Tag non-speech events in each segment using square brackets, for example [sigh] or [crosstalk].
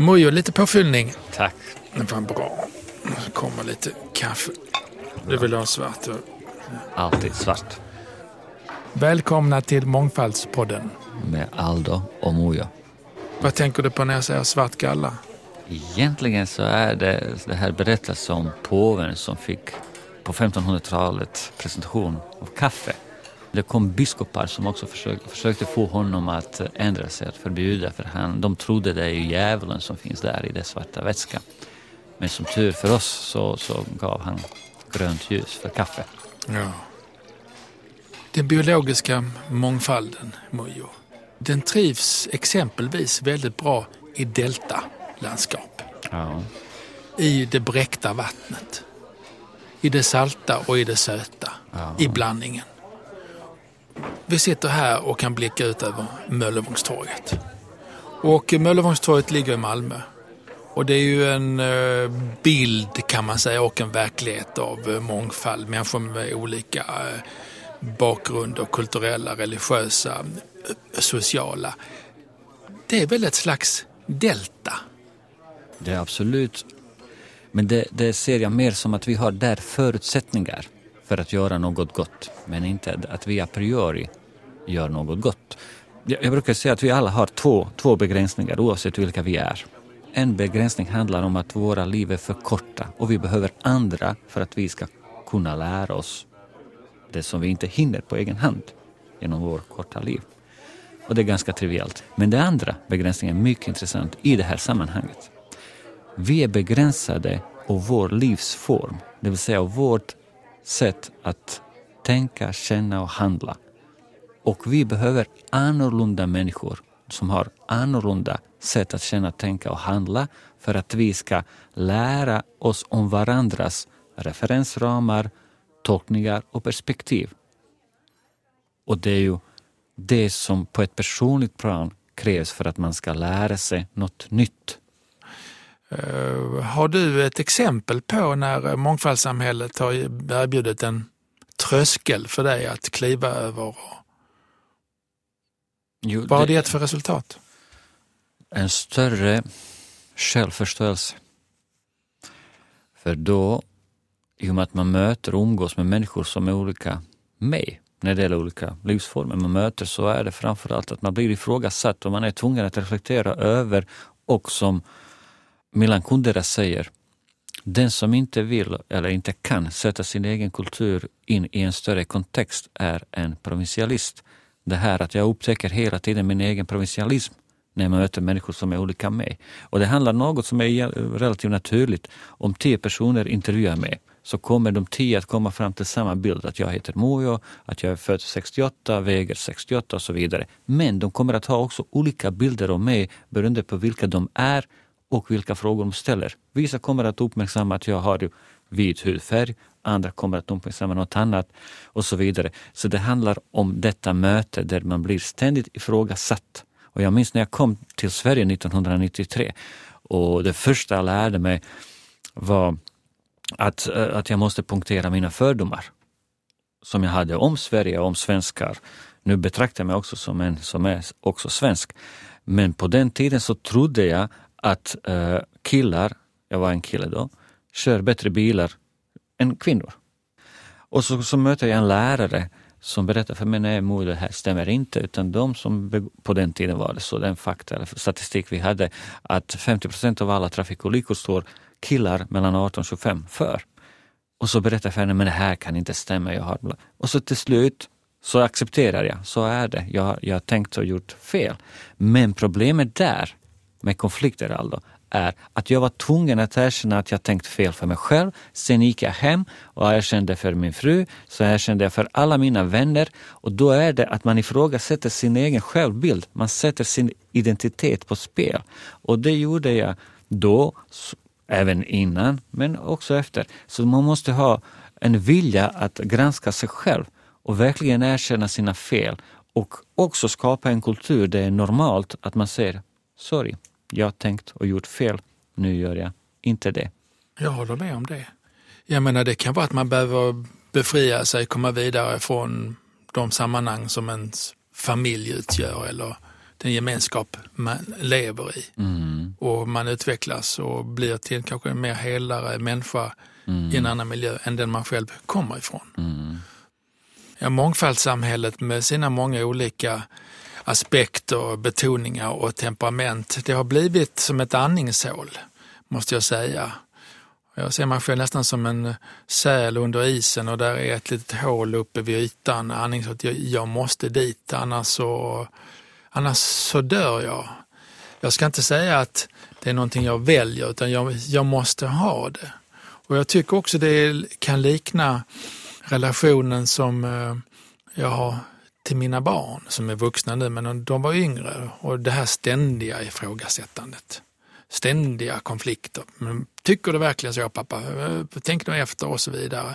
Mojo, lite påfyllning. Tack. Det var bra. Nu kommer lite kaffe. Du vill ha svart? Alltid svart. Välkomna till Mångfaldspodden. Med Aldo och Mojo. Vad tänker du på när jag säger svart galla? Egentligen så är det det här berättelsen om påven som fick på 1500-talet presentation av kaffe. Det kom biskopar som också försökte, försökte få honom att ändra sig, att förbjuda, för han, de trodde det är ju djävulen som finns där i den svarta vätskan. Men som tur för oss så, så gav han grönt ljus för kaffe. Ja. Den biologiska mångfalden, Mojo, den trivs exempelvis väldigt bra i deltalandskap. Ja. I det bräckta vattnet. I det salta och i det söta. Ja. I blandningen. Vi sitter här och kan blicka ut över Möllevångstorget. Och Möllevångstorget ligger i Malmö. Och det är ju en eh, bild kan man säga och en verklighet av eh, mångfald. Människor med olika eh, bakgrunder, kulturella, religiösa, sociala. Det är väl ett slags delta? Det är absolut. Men det, det ser jag mer som att vi har där förutsättningar för att göra något gott. Men inte att vi a priori gör något gott. Jag, brukar säga att vi alla har två, två begränsningar oavsett vilka vi är. En begränsning handlar om att våra liv är för korta och vi behöver andra för att vi ska kunna lära oss det som vi inte hinner på egen hand genom vårt korta liv. Och det är ganska trivialt. Men den andra begränsningen är mycket intressant i det här sammanhanget. Vi är begränsade av vår livsform, det vill säga vårt sätt att tänka, känna och handla. Och vi behöver annorlunda människor som har annorlunda sätt att känna, tänka och handla för att vi ska lära oss om varandras referensramar, tolkningar och perspektiv. Och det är ju det som på ett personligt plan krävs för att man ska lära sig något nytt. Uh, har du ett exempel på när mångfaldssamhället har erbjudit en tröskel för dig att kliva över? Jo, Vad har det gett för resultat? En större självförståelse. För då, i och med att man möter och umgås med människor som är olika mig, när det gäller olika livsformer man möter, så är det framförallt att man blir ifrågasatt och man är tvungen att reflektera över och som Milan Kundera säger, den som inte vill eller inte kan sätta sin egen kultur in i en större kontext är en provinsialist. Det här att jag upptäcker hela tiden min egen provinsialism när jag möter människor som är olika mig. Och det handlar om något som är relativt naturligt. Om tio personer intervjuar mig så kommer de tio att komma fram till samma bild, att jag heter Mojo, att jag är född 68, väger 68 och så vidare. Men de kommer att ha också olika bilder av mig beroende på vilka de är och vilka frågor de ställer. Vissa kommer att uppmärksamma att jag har vit hudfärg, andra kommer att uppmärksamma något annat och så vidare. Så det handlar om detta möte där man blir ständigt ifrågasatt. Och jag minns när jag kom till Sverige 1993 och det första jag lärde mig var att, eh, att jag måste punktera mina fördomar som jag hade om Sverige och om svenskar. Nu betraktar jag mig också som en som är också svensk. Men på den tiden så trodde jag att eh, killar, jag var en kille då, kör bättre bilar än kvinnor. Och så, så möter jag en lärare som berättar för mig, nej mor, det här stämmer inte, utan de som på den tiden var det så, den fakta eller statistik vi hade, att 50 procent av alla trafikolyckor står killar mellan 18 och 25 för. Och så berättar jag för henne, men det här kan inte stämma. Jag har... Och så till slut så accepterar jag, så är det. Jag, jag har tänkt och gjort fel. Men problemet där med konflikter Aldo, är att jag var tvungen att erkänna att jag tänkt fel för mig själv. Sen gick jag hem och erkände för min fru, så erkände jag för alla mina vänner och då är det att man ifrågasätter sin egen självbild. Man sätter sin identitet på spel. Och det gjorde jag då, även innan, men också efter. Så man måste ha en vilja att granska sig själv och verkligen erkänna sina fel och också skapa en kultur där det är normalt att man säger sorry, jag tänkt och gjort fel, nu gör jag inte det. Jag håller med om det. Jag menar det kan vara att man behöver befria sig, komma vidare från de sammanhang som ens familj utgör eller den gemenskap man lever i. Mm. och man utvecklas och blir till kanske en mer helare människa i en annan miljö än den man själv kommer ifrån. Mm. Ja, mångfaldssamhället med sina många olika aspekter, betoningar och temperament, det har blivit som ett andningshål, måste jag säga. Jag ser mig själv nästan som en säl under isen och där är ett litet hål uppe vid ytan. Andningshålet, jag, jag måste dit, annars så, annars så dör jag. Jag ska inte säga att det är någonting jag väljer, utan jag, jag måste ha det. Och jag tycker också det kan likna relationen som eh, jag har till mina barn som är vuxna nu, men de var yngre. Och det här ständiga ifrågasättandet. Ständiga konflikter. Men, tycker du verkligen så pappa? Eh, tänk nu efter och så vidare.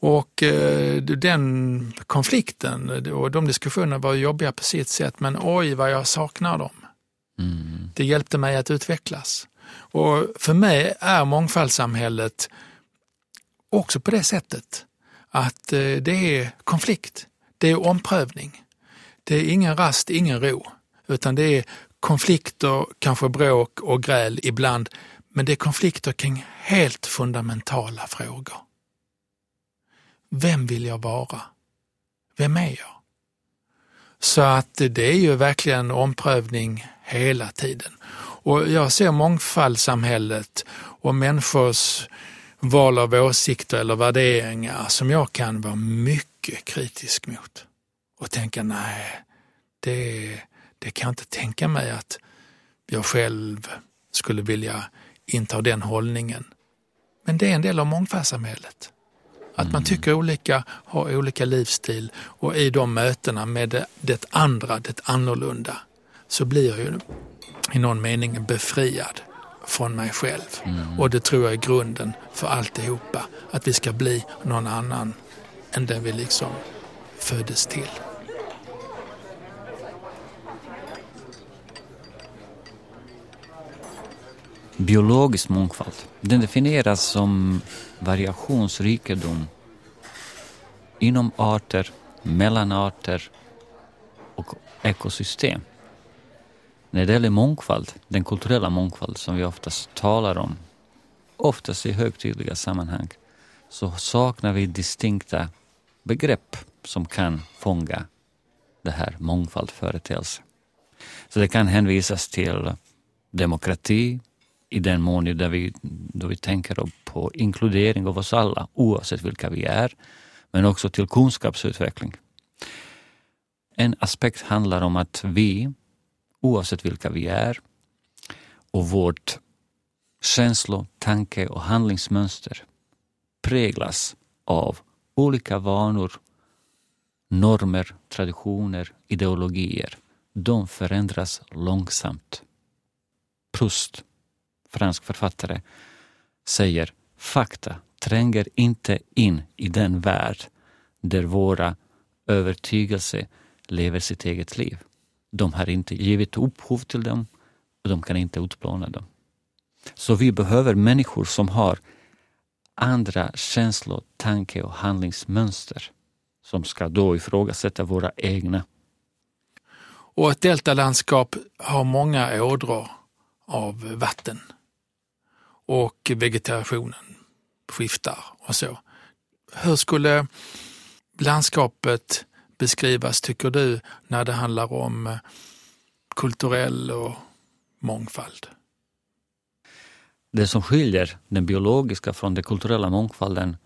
Och eh, den konflikten och de diskussionerna var jobbiga på sitt sätt, men oj vad jag saknar dem. Mm. Det hjälpte mig att utvecklas. Och för mig är mångfaldssamhället också på det sättet att eh, det är konflikt, det är omprövning. Det är ingen rast, ingen ro, utan det är konflikter, kanske bråk och gräl ibland, men det är konflikter kring helt fundamentala frågor. Vem vill jag vara? Vem är jag? Så att det är ju verkligen omprövning hela tiden. Och jag ser mångfaldssamhället och människors val av åsikter eller värderingar som jag kan vara mycket kritisk mot. Och tänka, nej, det, det kan jag inte tänka mig att jag själv skulle vilja inta den hållningen. Men det är en del av mångfaldssamhället. Att man tycker olika, har olika livsstil och i de mötena med det, det andra, det annorlunda, så blir jag ju i någon mening befriad från mig själv. Mm. Och det tror jag är grunden för alltihopa. Att vi ska bli någon annan än den vi liksom föddes till. Biologisk mångfald. Den definieras som variationsrikedom inom arter, mellan arter och ekosystem. När det gäller mångfald, den kulturella mångfald som vi oftast talar om, oftast i högtidliga sammanhang, så saknar vi distinkta begrepp som kan fånga det här mångfaldföreteelsen. Så det kan hänvisas till demokrati i den mån där vi, då vi tänker på inkludering av oss alla, oavsett vilka vi är, men också till kunskapsutveckling. En aspekt handlar om att vi, oavsett vilka vi är, och vårt känslo-, tanke och handlingsmönster präglas av olika vanor, normer, traditioner, ideologier. De förändras långsamt. Proust, fransk författare, säger fakta tränger inte in i den värld där våra övertygelser lever sitt eget liv. De har inte givit upphov till dem och de kan inte utplåna dem. Så vi behöver människor som har andra känslor, tanke och handlingsmönster som ska då ifrågasätta våra egna. Och ett deltalandskap har många ådror av vatten och vegetationen skiftar och så. Hur skulle landskapet beskrivas, tycker du, när det handlar om kulturell och mångfald? Det som skiljer den biologiska från den kulturella mångfalden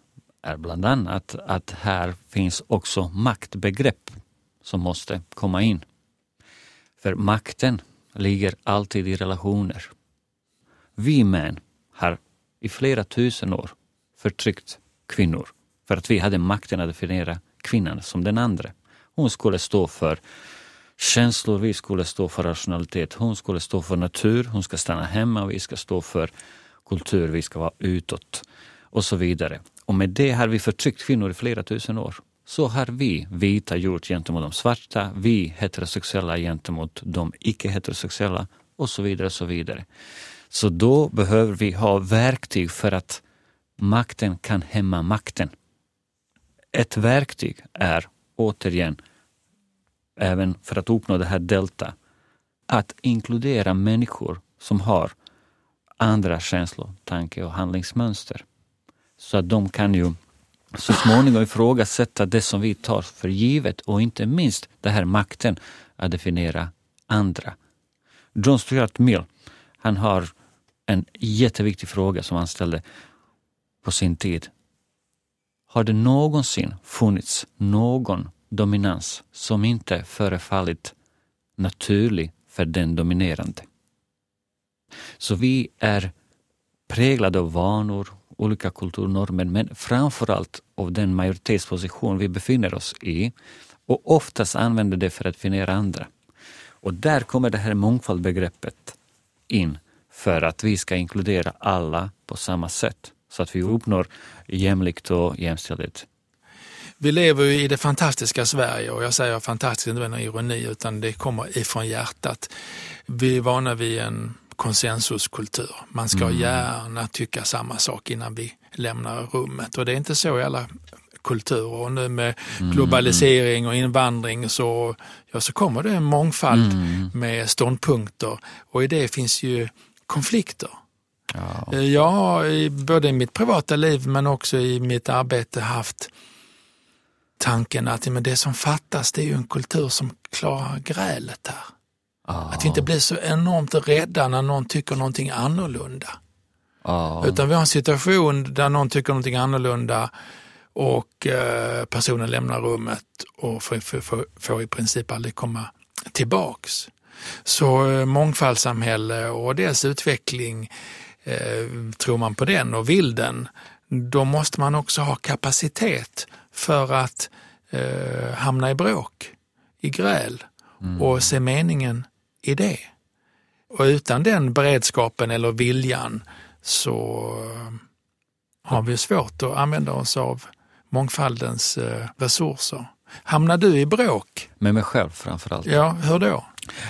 är bland annat att här finns också maktbegrepp som måste komma in. För makten ligger alltid i relationer. Vi män har i flera tusen år förtryckt kvinnor för att vi hade makten att definiera kvinnan som den andra. Hon skulle stå för känslor, vi skulle stå för rationalitet. Hon skulle stå för natur, hon ska stanna hemma, vi ska stå för kultur, vi ska vara utåt och så vidare. Och med det har vi förtryckt kvinnor i flera tusen år. Så har vi vita gjort gentemot de svarta, vi heterosexuella gentemot de icke-heterosexuella och så vidare. Så vidare. Så då behöver vi ha verktyg för att makten kan hämma makten. Ett verktyg är återigen, även för att uppnå det här delta, att inkludera människor som har andra känslor, tanke och handlingsmönster. Så att de kan ju så småningom ifrågasätta det som vi tar för givet och inte minst den här makten att definiera andra. John Stuart Mill, han har en jätteviktig fråga som han ställde på sin tid. Har det någonsin funnits någon dominans som inte förefallit naturlig för den dominerande? Så vi är präglade av vanor, olika kulturnormer, men framförallt av den majoritetsposition vi befinner oss i och oftast använder det för att definiera andra. Och där kommer det här mångfaldbegreppet in för att vi ska inkludera alla på samma sätt så att vi uppnår jämlikt och jämställdhet. Vi lever ju i det fantastiska Sverige och jag säger fantastiskt inte med någon ironi utan det kommer ifrån hjärtat. Vi är vana vid en konsensuskultur. Man ska mm. gärna tycka samma sak innan vi lämnar rummet och det är inte så i alla kulturer. Och nu med mm. globalisering och invandring så, ja, så kommer det en mångfald mm. med ståndpunkter och i det finns ju konflikter. Ja. Eh, jag har både i mitt privata liv men också i mitt arbete haft tanken att men det som fattas det är ju en kultur som klarar grälet här. Oh. Att vi inte blir så enormt rädda när någon tycker någonting annorlunda. Oh. Utan vi har en situation där någon tycker någonting annorlunda och eh, personen lämnar rummet och får, får, får, i princip aldrig komma tillbaks. Så eh, mångfaldssamhälle och dess utveckling, eh, tror man på den och vill den, då måste man också ha kapacitet för att eh, hamna i bråk, i gräl mm. och se meningen i det. Och utan den beredskapen eller viljan så eh, har vi svårt att använda oss av mångfaldens eh, resurser. Hamnar du i bråk? Med mig själv framförallt. Ja, hur då?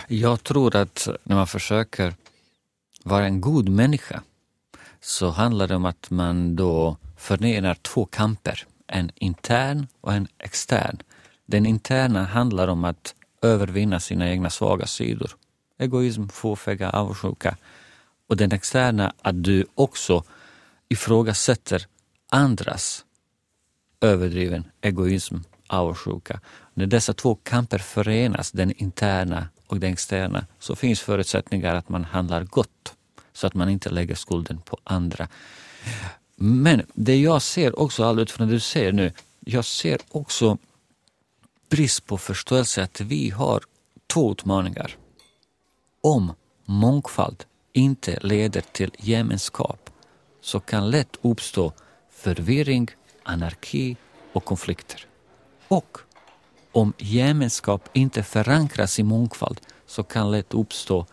Jag tror att när man försöker vara en god människa så handlar det om att man då förenar två kamper, en intern och en extern. Den interna handlar om att övervinna sina egna svaga sidor. Egoism, fåfänga, avundsjuka. Och den externa, att du också ifrågasätter andras överdriven egoism, avundsjuka. När dessa två kamper förenas, den interna och den externa, så finns förutsättningar att man handlar gott så att man inte lägger skulden på andra. Men det jag ser också, allt utifrån det du säger nu, jag ser också brist på förståelse att vi har två utmaningar. Om mångfald inte leder till gemenskap så kan lätt uppstå förvirring, anarki och konflikter. Och om gemenskap inte förankras i mångfald så kan lätt uppstå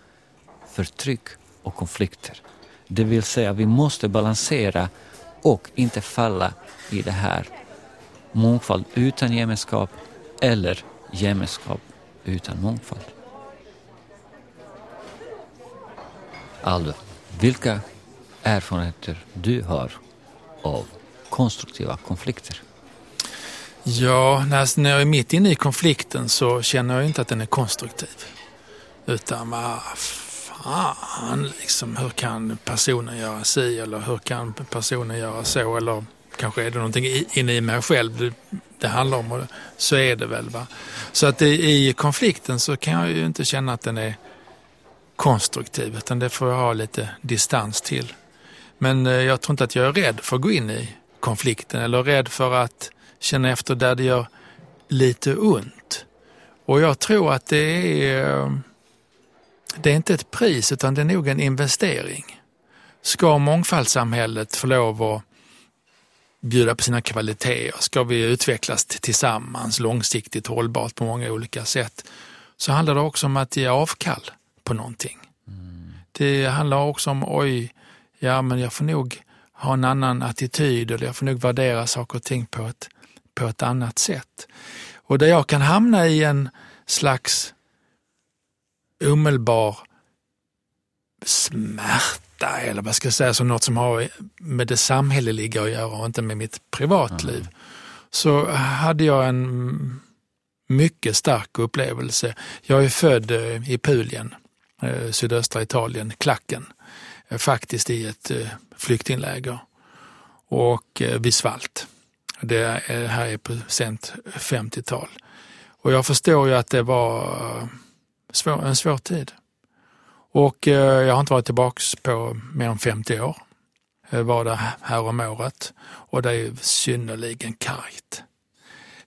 förtryck och konflikter. Det vill säga, vi måste balansera och inte falla i det här mångfald utan gemenskap eller gemenskap utan mångfald. Aldo, vilka erfarenheter du har av konstruktiva konflikter? Ja, när jag är mitt inne i konflikten så känner jag inte att den är konstruktiv. Utan ah, Ah, fan, liksom, hur kan personen göra si eller hur kan personen göra så? Eller kanske är det någonting inne i mig själv det handlar om och så är det väl. Va? Så att i konflikten så kan jag ju inte känna att den är konstruktiv utan det får jag ha lite distans till. Men eh, jag tror inte att jag är rädd för att gå in i konflikten eller rädd för att känna efter där det gör lite ont. Och jag tror att det är, eh, det är inte ett pris utan det är nog en investering. Ska mångfaldssamhället få lov att bjuda på sina kvaliteter, ska vi utvecklas tillsammans långsiktigt hållbart på många olika sätt, så handlar det också om att ge avkall på någonting. Mm. Det handlar också om, oj, ja men jag får nog ha en annan attityd eller jag får nog värdera saker och ting på ett, på ett annat sätt. Och där jag kan hamna i en slags omedelbar smärta eller vad ska jag säga, som något som har med det samhälleliga att göra och inte med mitt privatliv. Mm. Så hade jag en mycket stark upplevelse. Jag är född eh, i Pulien, eh, sydöstra Italien, Klacken. eh, faktiskt i ett flyktingläger och vid Svalt. Det är, här är på sent 50-tal. Och jag förstår ju att det var svår, en svår tid. Och jag har inte varit tillbaks på mer än 50 år. Jag var där här om året och det är synnerligen kargt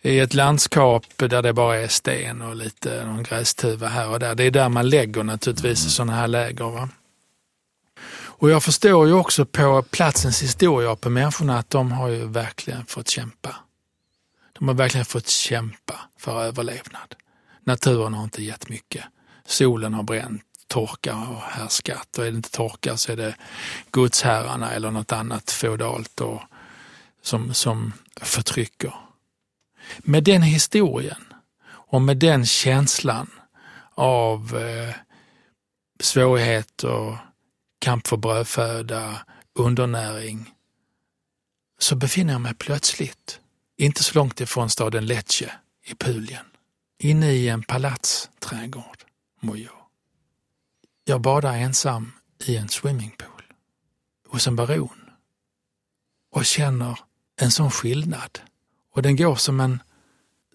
i ett landskap där det bara är sten och lite någon grästuva här och där. Det är där man lägger naturligtvis mm. sådana här läger. Va? Och jag förstår ju också på platsens historia och på människorna att de har ju verkligen fått kämpa. De har verkligen fått kämpa för överlevnad. Naturen har inte gett mycket. Solen har bränt, torka har härskat och är det inte torka så är det godsherrarna eller något annat feodalt och, som, som förtrycker. Med den historien och med den känslan av eh, svårigheter, kamp för brödföda, undernäring, så befinner jag mig plötsligt, inte så långt ifrån staden Lecce i Pulien, inne i en palatsträdgård, mår Jag badar ensam i en swimmingpool hos en baron och känner en sån skillnad och den går som, en,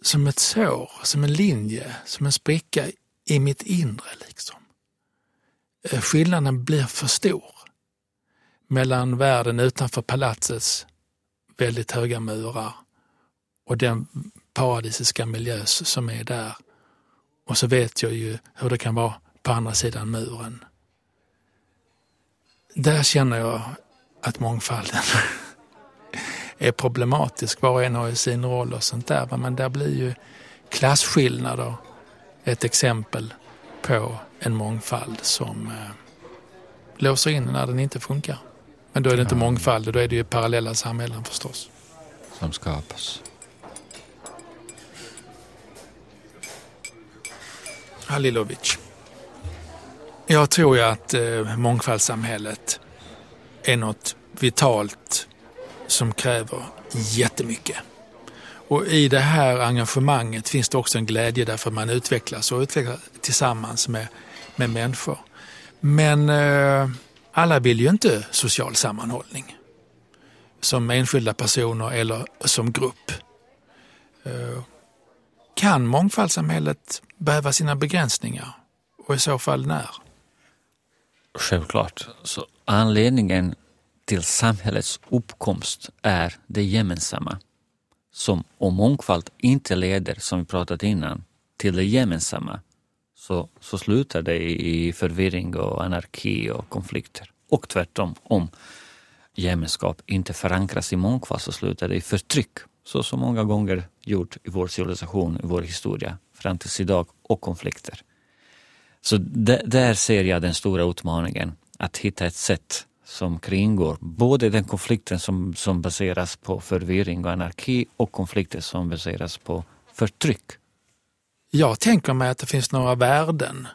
som ett sår, som en linje, som en spricka i mitt inre. liksom. Eh, skillnaden blir för stor mellan världen utanför palatsets väldigt höga murar och den paradisiska miljö som är där. Och så vet jag ju hur det kan vara på andra sidan muren. Där känner jag att mångfalden [laughs] är problematisk. Var och en har ju sin roll och sånt där. Men där blir ju klasskillnader ett exempel på en mångfald som eh, låser in när den inte funkar. Men då är det inte mångfald, då är det ju parallella samhällen förstås. Som skapas. Halilovic. Jag tror ju att eh, mångfaldssamhället är något vitalt som kräver jättemycket. Och i det här engagemanget finns det också en glädje därför att man utvecklas och utvecklas tillsammans med, med människor. Men eh, alla vill ju inte social sammanhållning som enskilda personer eller som grupp. Eh, kan mångfaldssamhället behöva sina begränsningar och i så fall när? Självklart. Så anledningen till samhällets uppkomst är det gemensamma. Som om mångfald inte leder, som vi pratat innan, till det gemensamma så, så slutar det i förvirring och anarki och konflikter. Och tvärtom, om gemenskap inte förankras i mångfald så slutar det i förtryck, så som många gånger gjort i vår civilisation, i vår historia, fram tills idag, och konflikter. Så där ser jag den stora utmaningen, att hitta ett sätt som kringgår både den konflikten som, som baseras på förvirring och anarki och konflikter som baseras på förtryck. Jag tänker mig att det finns några värden,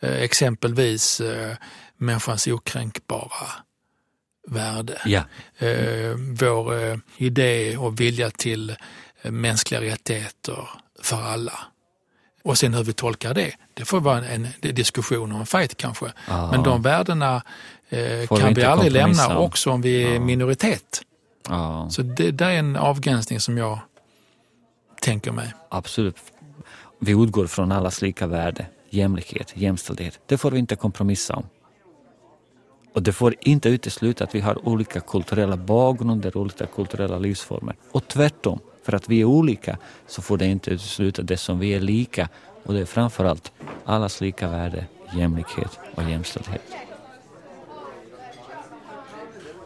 eh, exempelvis eh, människans okränkbara värde. Ja. Eh, vår idé och vilja till mänskliga rättigheter för alla. Och sen hur vi tolkar det, det får vara en, en diskussion och en fight kanske. Aha. Men de värdena eh, kan vi, vi aldrig lämna också om vi är ja. minoritet. Ja. Så det där är en avgränsning som jag tänker mig. Absolut. Vi utgår från allas lika värde, jämlikhet, jämställdhet. Det får vi inte kompromissa om. Och det får inte utesluta att vi har olika kulturella bakgrunder, olika kulturella livsformer. Och tvärtom, för att vi är olika så får det inte utesluta det som vi är lika och det är framförallt allas lika värde, jämlikhet och jämställdhet.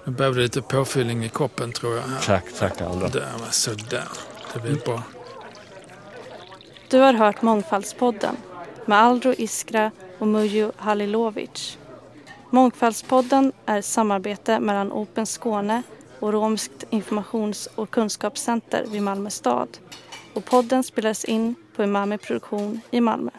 Nu behövde lite påfyllning i koppen tror jag. Tack, tack Aldo. Där, sådär. Det blir bra. Du har hört Mångfaldspodden med Aldro Iskra och Mujo Halilovic. Mångfaldspodden är ett samarbete mellan Open Skåne och Romskt informations och kunskapscenter vid Malmö stad. Och podden spelades in på Umami Produktion i Malmö.